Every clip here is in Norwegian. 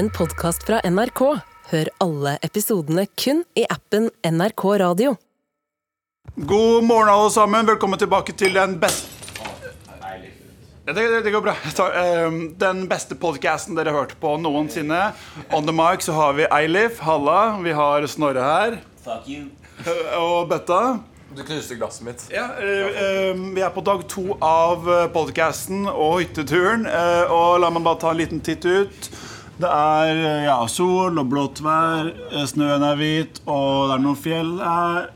en podkast fra NRK. Hør alle episodene kun i appen NRK Radio. God morgen, alle sammen. Velkommen tilbake til den beste det, det, det går bra. Jeg tar, ehm, den beste podcasten dere har hørt på noensinne. On the mic så har vi Eilif, Halla. Vi har Snorre her. Fuck you. Og Bøtta. Du knuste glasset mitt. Ja, eh, ehm, vi er på dag to av podcasten og hytteturen. eh, og la meg bare ta en liten titt ut. Det er eh, ja, sol og blått vær. eh, Snøen er hvit, og det er noen fjell her.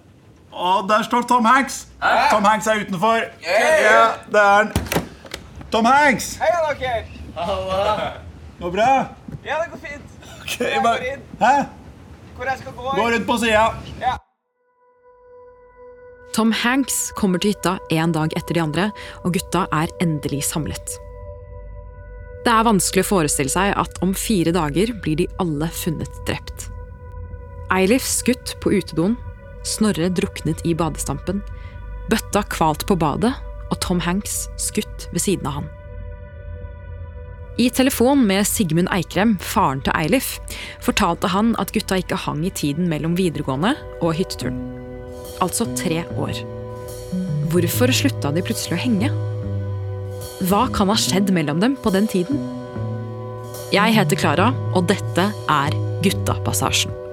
Og der står Tom Hanks! Tom Hanks er utenfor. Ja, det er han. Tom Hanks! Hei, dere! Går bra? Ja, det går fint. Ok, Jeg går inn. Hæ? Hvor jeg skal gå? Gå rundt på sida. Ja. Tom Hanks kommer til hytta en dag etter de andre, og gutta er endelig samlet. Det er vanskelig å forestille seg at om fire dager blir de alle funnet drept. Eilif skutt på utedoen, Snorre druknet i badestampen, Bøtta kvalt på badet og Tom Hanks skutt ved siden av han. I telefon med Sigmund Eikrem, faren til Eilif, fortalte han at gutta ikke hang i tiden mellom videregående og hytteturen altså tre år. Hvorfor slutta de plutselig å henge? Hva kan ha skjedd mellom dem på den tiden? Jeg heter Klara, og dette er Guttapassasjen.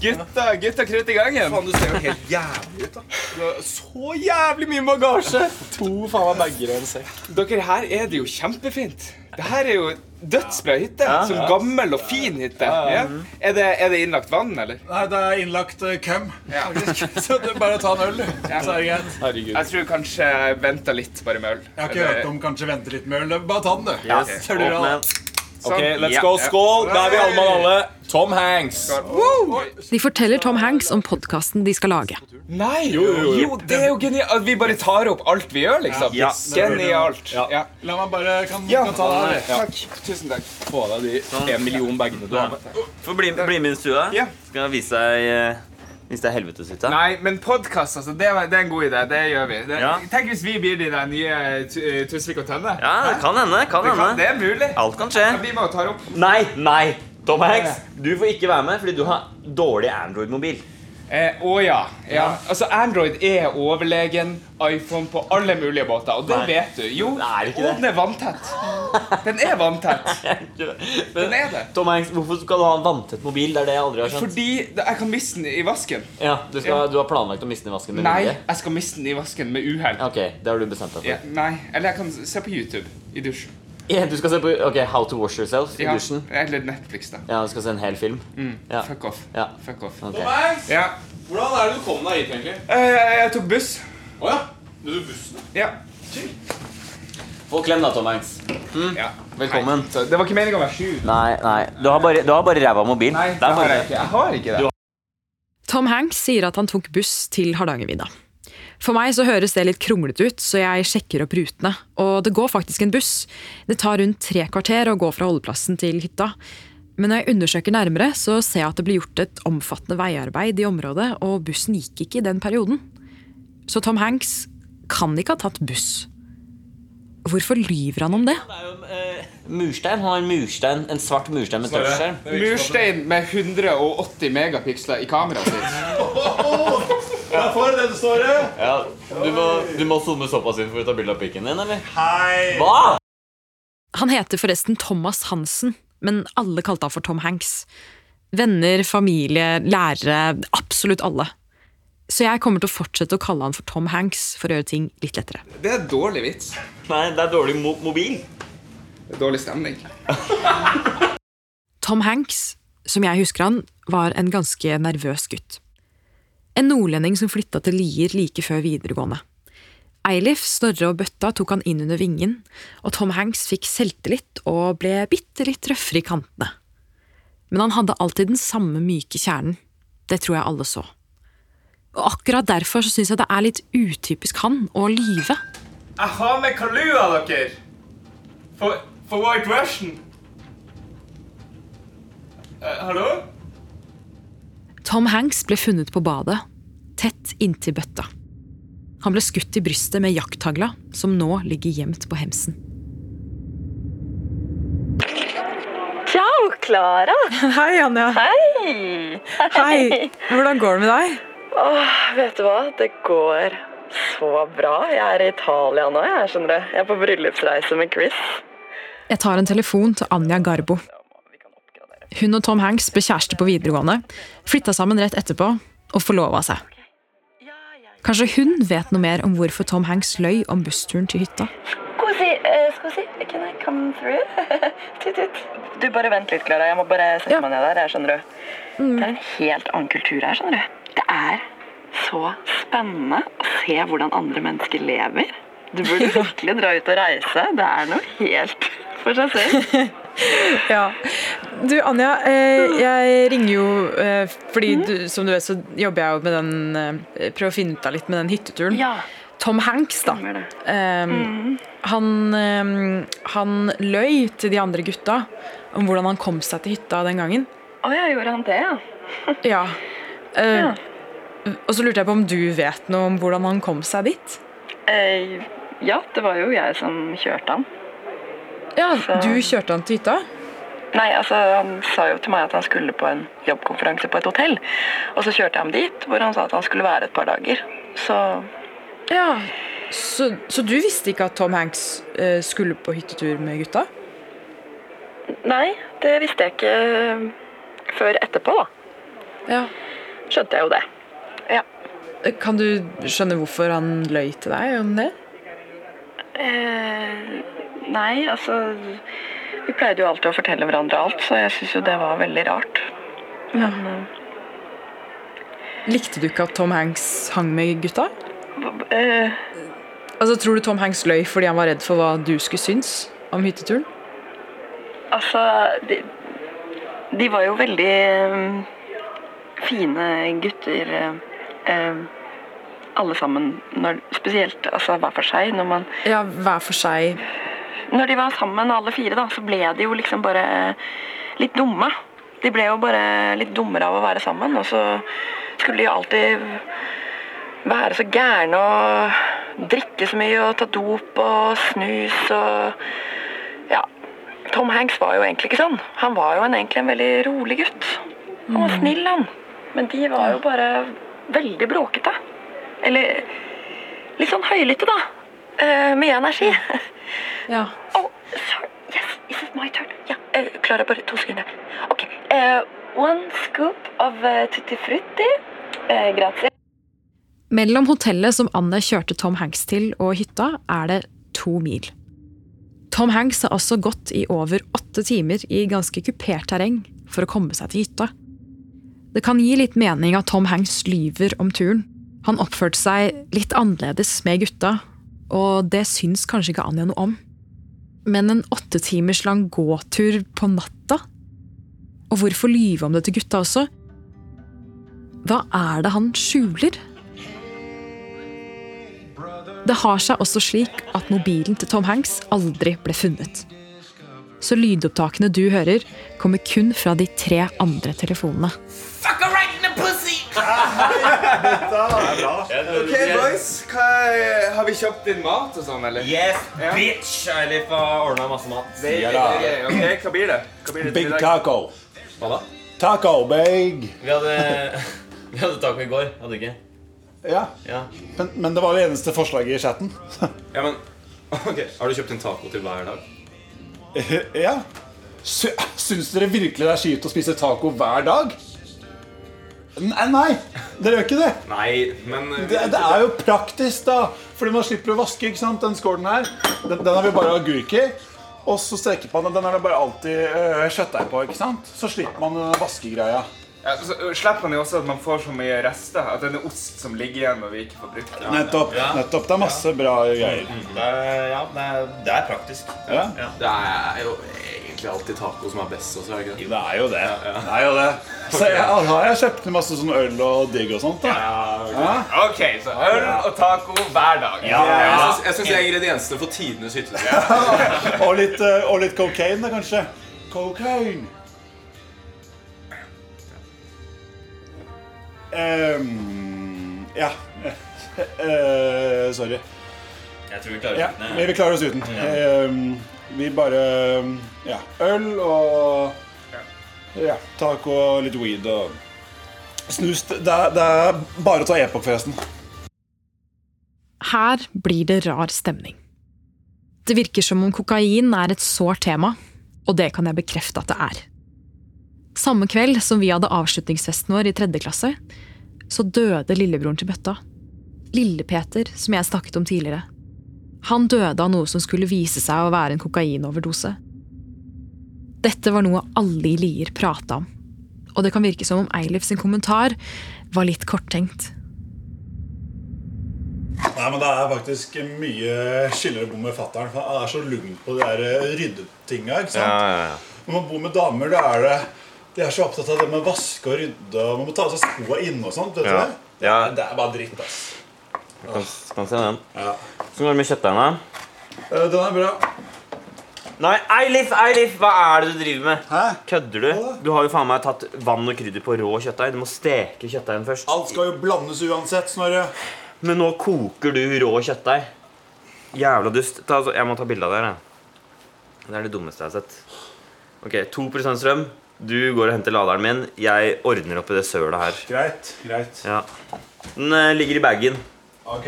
Gutta, gutta krutt i gangen. Faen, du ser jo helt jævlig ut, da. Du har Så jævlig mye bagasje! To faen meg bager i en sekk. Dere, her er det jo kjempefint. Det her er jo dødsbra hytte. Sånn gammel og fin hytte. Ja. Er, det, er det innlagt vann, eller? Nei, det er innlagt uh, køm. Ja. Så det er bare å ta en øl, du. Så er det greit. Jeg tror kanskje venter litt bare med øl. Jeg har ikke hørt om kanskje vente litt med øl. Bare ta den, du. Yes, Så Ok, let's go. Skål! Da er vi alle mann alle. Tom Hanks. De forteller Tom Hanks om podkasten de skal lage. Nei! Jo, det er jo genialt. Vi bare tar opp alt vi gjør, liksom. Ja. Genialt. Ja. Ja. La meg bare kan, Ja, kan ta det her. takk. Tusen takk. Få av deg de en million bagene du har med. Få bli, bli med i stua. så Skal jeg vise deg eh, Vise deg helveteshytta. Nei, men podkast, altså, det, det er en god idé. Det gjør vi. Det, Ja. Tenk hvis vi blir de der nye eh, Tusvik og Tønne. Ja, det kan hende. Kan Det, kan, hende. det er mulig. Alt kan skje. Vi må ta opp. Nei, nei. Tom Hanks, du får ikke være med fordi du har dårlig Android-mobil. Eh, å ja. ja. Altså, Android er overlegen iPhone på alle mulige båter, og det Nei. vet du. Jo, og den er vanntett. Den er vanntett. Den er det. Tom Hanks, Hvorfor skal du ha en vanntett mobil? Det er det jeg aldri har skjønt. Fordi jeg kan miste den i vasken. Ja, du, skal, du har planlagt å miste den i vasken med Nei, vilje? jeg skal miste den i vasken med uhell. Ok, det har du bestemt deg for. Ja, nei, eller jeg kan se på YouTube i dusjen. Ja, du skal se på ok, How to wash yourself i Ja, dusjen? Eller Netflix, da. Ja, du skal se en hel film? Ja. Fuck off. Ja. Fuck off. ok. Ja. Hvordan er det du kom deg hit, egentlig? Eh, jeg tok buss. Å ja. Du tok bussen? Ja. Få klem, da, Tom Hanks. ja. Velkommen. Nei. det var ikke meningen å være sju. Nei, nei. Du har bare, du har bare ræva mobil. Nei, Det har jeg ikke. Jeg har ikke det. Tom Hanks sier at han tok buss til Hardangervidda. For meg så høres det litt kronglete ut, så jeg sjekker opp rutene. Og det går faktisk en buss. Det tar rundt tre kvarter å gå fra holdeplassen til hytta. Men når jeg undersøker nærmere, så ser jeg at det blir gjort et omfattende veiarbeid i området, og bussen gikk ikke i den perioden. Så Tom Hanks kan ikke ha tatt buss. Hvorfor lyver han om det? Det er jo eh, murstein. Han har en murstein, en svart murstein med touchskjerm. Murstein med 180 megapiksler i kameraet sitt. Jeg får det står det. Ja, du, må, du må zoome såpass inn for å ta bilde av pikken din, eller? Hei. Hva?! Han heter forresten Thomas Hansen, men alle kalte han for Tom Hanks. Venner, familie, lærere, absolutt alle. Så jeg kommer til å fortsette å kalle han for Tom Hanks for å gjøre ting litt lettere. Det er dårlig vits. Nei, det er dårlig mo mobil. Det er dårlig stemning. Tom Hanks, som jeg husker han, var en ganske nervøs gutt. En nordlending som flytta til Lier like før videregående. Eilif, Snorre og Bøtta tok han inn under vingen, og Tom Hanks fikk selvtillit og ble bitte litt røffere i kantene. Men han hadde alltid den samme myke kjernen. Det tror jeg alle så. Og akkurat derfor så syns jeg det er litt utypisk han å lyve. Jeg har med kalua, dere. For, for White Russian. Eh, hallo? Tom Hanks ble funnet på badet, tett inntil bøtta. Han ble skutt i brystet med jakthagla, som nå ligger gjemt på hemsen. Ciao, Klara. Hei, Anja. Hei. Hei. Hvordan går det med deg? Åh, vet du hva? Det går så bra. Jeg er i Italia nå, jeg skjønner det. Jeg er på bryllupsreise med Chris. Jeg tar en telefon til Anja Garbo. Hun og Tom Hanks ble kjærester på videregående, flytta sammen rett etterpå og forlova seg. Kanskje hun vet noe mer om hvorfor Tom Hanks løy om bussturen til hytta? Scusi, uh, can I come through? tut, tut. Du, bare vent litt, Klara. Jeg må bare sette meg ned der, jeg skjønner du. Det er en helt annen kultur her, skjønner du. Det er så spennende å se hvordan andre mennesker lever. Du burde virkelig dra ut og reise. Det er noe helt for seg selv. Ja. Du, Anja, eh, jeg ringer jo eh, fordi du, som du vet, så jobber jeg jo med den eh, Prøver å finne ut av litt med den hytteturen. Ja, Tom Hanks, da. stemmer det. Eh, han, eh, han løy til de andre gutta om hvordan han kom seg til hytta den gangen. Å ja, gjorde han det, ja? Ja. Ja. Og så lurte jeg på om du vet noe om hvordan han kom seg dit? Eh, ja, det var jo jeg som kjørte han. Ja, Så- Du kjørte han til hytta? Nei, altså Han sa jo til meg at han skulle på en jobbkonferanse på et hotell. Og så kjørte jeg ham dit, hvor han sa at han skulle være et par dager. Så Ja. Så, så du visste ikke at Tom Hanks eh, skulle på hyttetur med gutta? Nei, det visste jeg ikke før etterpå, da. Ja. Skjønte jeg jo det. Ja. Kan du skjønne hvorfor han løy til deg om det? Eh, nei, altså Vi pleide jo alltid å fortelle hverandre alt, så jeg syns jo det var veldig rart. Men eh, Likte du ikke at Tom Hanks hang med gutta? eh, Altså, Tror du Tom Hanks løy fordi han var redd for hva du skulle synes om hytteturen? Altså de, de var jo veldig um, fine gutter, eh, alle sammen. Når, spesielt altså, hver for seg. Når, man, Ja, hver for seg. Når de var sammen, alle fire, da, så ble de jo liksom bare litt dumme. De ble jo bare litt dummere av å være sammen. Og så skulle de jo alltid være så gærne og drikke så mye og ta dop og snus og Ja. Tom Hanks var jo egentlig ikke sånn. Han var jo en, egentlig en veldig rolig gutt. Han var snill, han. Men de var jo bare veldig bråkete. Eller litt sånn høylytte, da. Eh, mye energi. Ja. Oh, sorry. Yes, is my turn? Ja, eh, Klara, bare to sekunder. Ok. Uh, one scoop of tutti frutti. Uh, grazie. Mellom hotellet som Anne kjørte Tom Hanks til og hytta, er det to mil. Tom Hanks har altså gått i over åtte timer i ganske kupert terreng for å komme seg til hytta. Det kan gi litt mening at Tom Hanks lyver om turen. Han oppførte seg litt annerledes med gutta, og det syns kanskje ikke Anja noe om. Men en åtte timers lang gåtur på natta? Og hvorfor lyve om det til gutta også? Hva er det han skjuler? Det har seg også slik at mobilen til Tom Hanks aldri ble funnet. Så lydopptakene du hører, kommer kun fra de tre andre telefonene. Fuck her Ok, boys. Hva, har vi kjøpt inn mat og sånn, eller? Yes, Ja. bitch! Eilif har ordna masse mat. Det er, det er, ok, Hva blir det? Hva blir det til Big taco. Hva da? Taco, big. Vi hadde, vi hadde taco i går. Hadde vi ikke? Ja, Ja. men, men det var det eneste forslaget i chatten. Ja, men ok, Har du kjøpt en taco til hver dag? ja. Sy syns dere virkelig det er skitt å spise taco hver dag? Nei, nei, dere gjør ikke det. Nei, men eh, Det, det er jo praktisk, da. Fordi man slipper å vaske. ikke sant? Den skålen her, den, den har vi bare agurk i. Og så stekepanne. den er det bare alltid øh, kjøttdeig på. ikke sant? Så slipper man øh, vaskegreia. Ja, så slipper man jo også at man får så mye rester. At det er ost som ligger igjen når vi ikke får brukt den. Nettopp. nettopp. Det er masse bra greier. Det er, ja, det er, det er praktisk. Ja, Det er jo egentlig alltid taco som er best også, er det ikke det? det er jo det. Det er jo det. Så jeg, har jeg kjøpt masse sånn øl og digg og sånt, da. Ja. OK, så øl og taco hver dag. Jeg syns- Jeg syns det er ingrediensene for tidenes hyttetur. Og, litt, eh, og litt cocaine, da, kanskje. Cocaine. Um, ja. Uh, sorry. Jeg tror vi klarer Ja, uten men vi klarer oss uten. Ehm, vi bare Ja. Øl og Ja, taco og litt weed og Snus. Det er, det er bare å ta epok, forresten. Her blir det rar stemning. Det virker som om kokain er et sårt tema, og det kan jeg bekrefte at det er. Samme kveld som vi hadde avslutningsfesten vår i tredje klasse, så døde lillebroren til Bøtta. Lille-Peter, som jeg snakket om tidligere. Han døde av noe som skulle vise seg å være en kokainoverdose. Dette var noe alle i Lier prata om, og det kan virke som om Eilif sin kommentar var litt korttenkt. Nei, men Det er faktisk mye skillere å bo med fatter'n. Han er så lugn på de der eh, ryddetinga. Ja, ja, ja. Når man bor med damer, da er det De er så opptatt av det med å vaske og rydde. og Man må ta av seg skoa inne og sånt. vet du Ja. det? Ja. Det er bare dritt, ass. Kan, kan se den. Ja. Så går det med kjøttdeigene. Uh, Den er bra. Nei, Eilif, Eilif, hva er det du driver med? Hæ? Kødder du? Du har jo faen meg tatt vann og krydder på rå kjøttdeig. Du må steke kjøttdeigen først. Alt skal jo blandes uansett, Snorre. Men nå koker du rå kjøttdeig. Jævla dust. Ta, altså, jeg må ta bilde av det her. jeg. Det er det dummeste jeg har sett. Ok, 2% strøm. Du går og henter laderen min. Jeg ordner opp i det sølet her. Greit. greit. Ja. Den eh, ligger i bagen. Ok.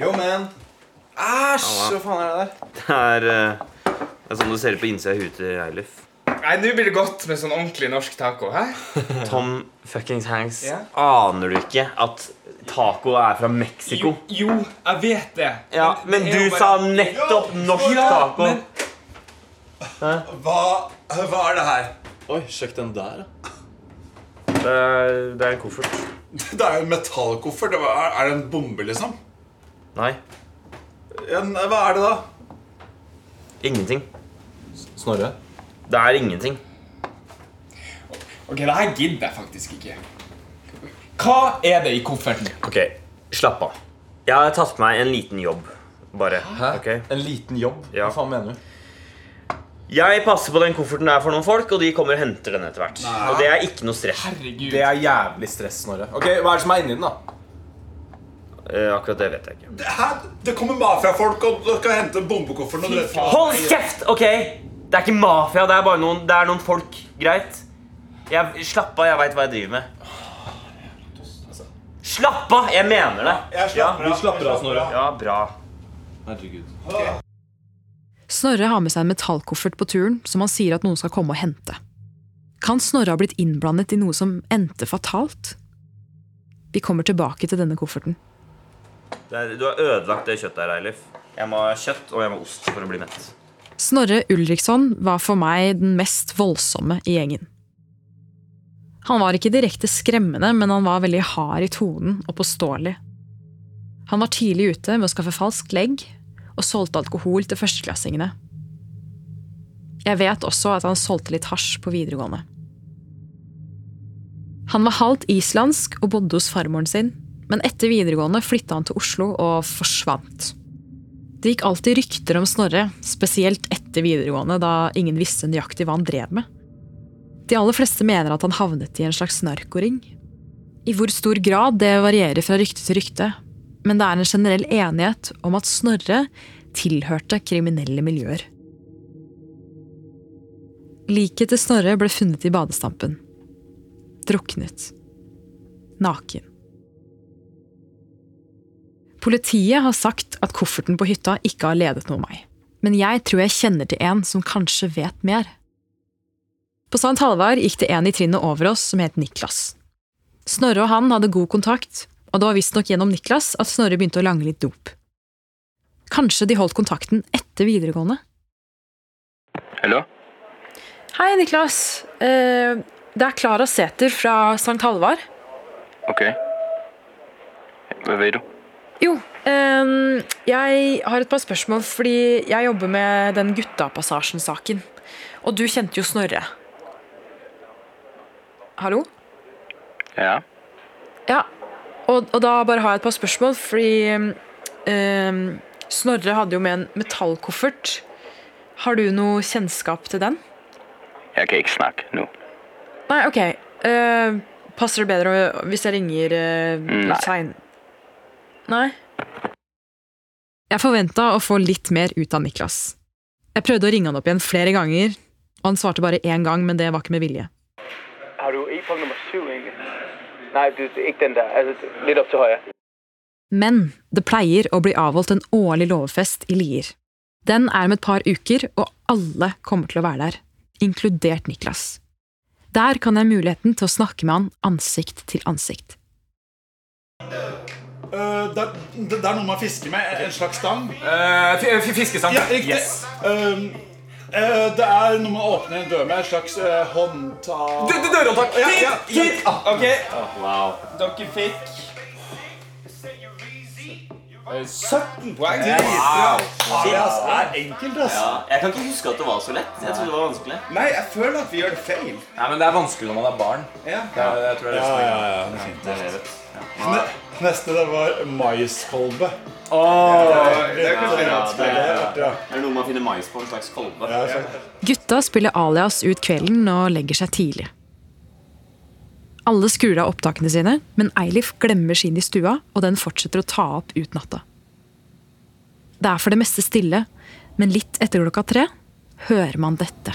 Yo, man. Æsj! Hva faen er det der? Det er, eh, det er sånn du ser ut på innsida av huet til Eilif. Nei, Nå blir det godt med sånn ordentlig norsk taco. Hæ? Tom fuckings Hanks. Ja? Aner du ikke at taco er fra Mexico? Jo, jo, jeg vet det. Ja, men det er du jo bare- sa nettopp norsk Ja, taco. men- Hva, hva er det her? Oi, sjekk den der. da. Det er, det er en koffert. Det er jo en metallkoffert. Det Er det en bombe, liksom? Nei, En, hva er det da? ingenting. Snorre? Det er ingenting. Ok, det her gidder jeg faktisk ikke. Hva er det i kofferten? Ok, slapp av. Jeg har tatt på meg en liten jobb. Bare. Hæ? Okay? En liten jobb? Ja. Hva faen mener du? Jeg passer på den kofferten der for noen folk, og de kommer og henter den etter hvert. Og det er ikke noe stress. Herregud. Det er jævlig stress, Snorre. Ok, Hva er det som er inni den, da? Eh, akkurat det vet jeg ikke. Det, her, det kommer mafiafolk og dere skal hente bombekofferten. Og hva- Hold kjeft, ok? Det er ikke mafia, det er bare noen, det er noen folk. Greit? Jeg, slapp av, jeg veit hva jeg driver med. Slapp av! Jeg mener det. Jeg slapper av. Du slapper av, Snorre. Ja, bra. Herregud. Snorre har med seg en metallkoffert på turen som han sier at noen skal komme og hente. Kan Snorre ha blitt innblandet i noe som endte fatalt? Vi kommer tilbake til denne kofferten. Er, du har ødelagt det kjøttet her, Eilif. Jeg må ha kjøtt og jeg må ost for å bli mett. Snorre Ulriksson var for meg den mest voldsomme i gjengen. Han var ikke direkte skremmende, men han var veldig hard i tonen og påståelig. Han var tidlig ute med å skaffe falskt legg og solgte alkohol til førsteklassingene. Jeg vet også at han solgte litt hasj på videregående. Han var halvt islandsk og bodde hos farmoren sin, men etter videregående flytta han til Oslo og forsvant. Det gikk alltid rykter om Snorre, spesielt etter videregående, da ingen visste nøyaktig hva han drev med. De aller fleste mener at han havnet i en slags narkoring. I hvor stor grad det varierer fra rykte til rykte, men det er en generell enighet om at Snorre tilhørte kriminelle miljøer. Liket til Snorre ble funnet i badestampen. Druknet. Naken. Politiet har sagt at kofferten på hytta ikke har ledet noe meg, men jeg tror jeg kjenner til en som kanskje vet mer. På St. Halvard gikk det en i trinnet over oss som het Niklas. Snorre og han hadde god kontakt, og det var visstnok gjennom Niklas at Snorre begynte å lange litt dop. Kanskje de holdt kontakten etter videregående? Hallo? Hei, Niklas. Eh, Det er Klara Sæther fra St. Halvard. Ok. Hva vil du? Jo, ehm, jeg har et par spørsmål fordi jeg jobber med den Guttapassasjen-saken. Og du kjente jo Snorre. Hallo? Ja. Ja, og, og da bare har jeg et par spørsmål, fordi um, Snorre hadde jo med en metallkoffert. Har du noe kjennskap til den? Jeg kan ikke snakke nå. Nei, ok. Uh, passer det bedre hvis jeg ringer uh, Nei. sein... Nei? Jeg forventa å få litt mer ut av Niklas. Jeg prøvde å ringe han opp igjen flere ganger, og han svarte bare én gang, men det var ikke med vilje. Har du e-post nummer syv, egentlig? Nej, det er ikke den der. Altså, opp op til høyre. Men det pleier å bli avholdt en årlig låvefest i Lier. Den er om et par uker, og alle kommer til å være der, inkludert Niklas. Der kan jeg ha muligheten til å snakke med han ansikt til ansikt. Uh, det, er, det er noe man fisker med. En slags stang. Uh, fiskestang. Ja, riktig. Yes. eh, det er når man åpner en dør med. En slags uh, håndtak Dørhåndtak! Ja, ja, ja. Hit! Ok. Dere fikk eh, 17 poeng. Det er enkelt, ass. Ja, jeg kan ikke huske at det var så lett. Jeg trodde det var vanskelig. Nei, jeg føler at vi gjør det feil. Nei, men det er vanskelig når man er barn. Ja. Det er, jeg tror det er Ja, det som er ja, ja, det er fint. Ne neste der var maiskolbe. Det er kanskje Ja, rett. det er det noe man finner mais på? En slags kolbe? Ja, Gutta spiller alias ut kvelden og legger seg tidlig. Alle skrur av opptakene sine, men Eilif glemmer sin i stua, og den fortsetter å ta opp ut natta. Det er for det meste stille, men litt etter klokka tre hører man dette.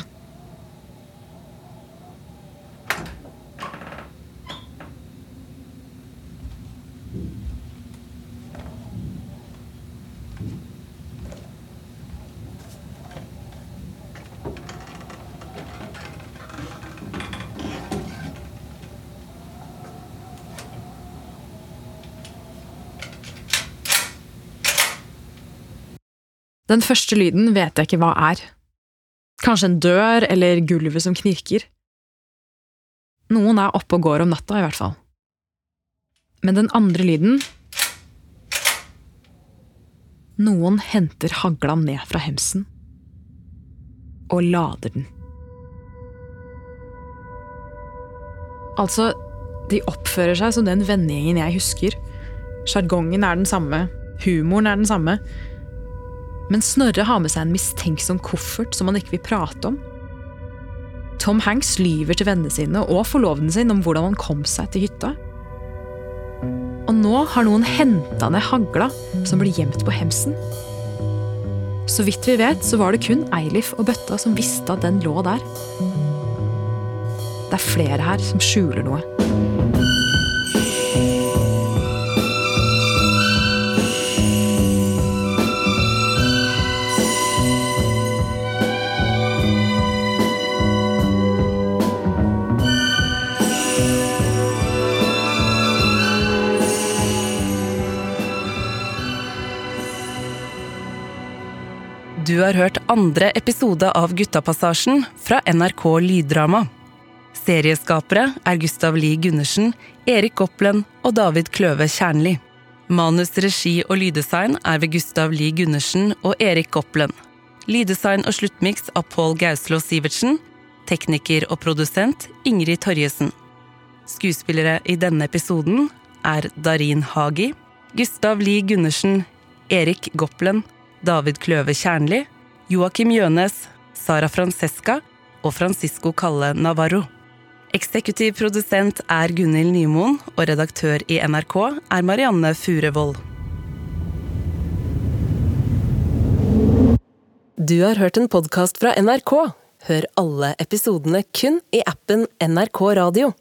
Den første lyden vet jeg ikke hva er. Kanskje en dør eller gulvet som knirker. Noen er oppe og går om natta, i hvert fall. Men den andre lyden Noen henter hagla ned fra hemsen og lader den. Altså, de oppfører seg som den vennegjengen jeg husker. Sjargongen er den samme, humoren er den samme. Men Snorre har med seg en mistenksom koffert som han ikke vil prate om. Tom Hanks lyver til vennene sine og forloveden sin om hvordan han kom seg til hytta. Og nå har noen henta ned hagla som ble gjemt på hemsen. Så vidt vi vet, så var det kun Eilif og bøtta som visste at den lå der. Det er flere her som skjuler noe. Du har hørt andre episode av Guttapassasjen fra NRK Lyddrama. Serieskapere er Gustav Lie Gundersen, Erik Goplen og David Kløve Kjernli. Manus, regi og lyddesign er ved Gustav Lie Gundersen og Erik Goplen. Lyddesign og sluttmiks av Pål Gauslå Sivertsen. Tekniker og produsent Ingrid Torjesen. Skuespillere i denne episoden er Darin Hagi, Gustav Lie Gundersen, Erik Goplen, David Kløve Kjernli, Joakim Jønes, Sara Francesca og Francisco Kalle Navarro. Eksekutiv produsent er Gunhild Nymoen, og redaktør i NRK er Marianne Furevold. Du har hørt en podkast fra NRK. Hør alle episodene kun i appen NRK Radio.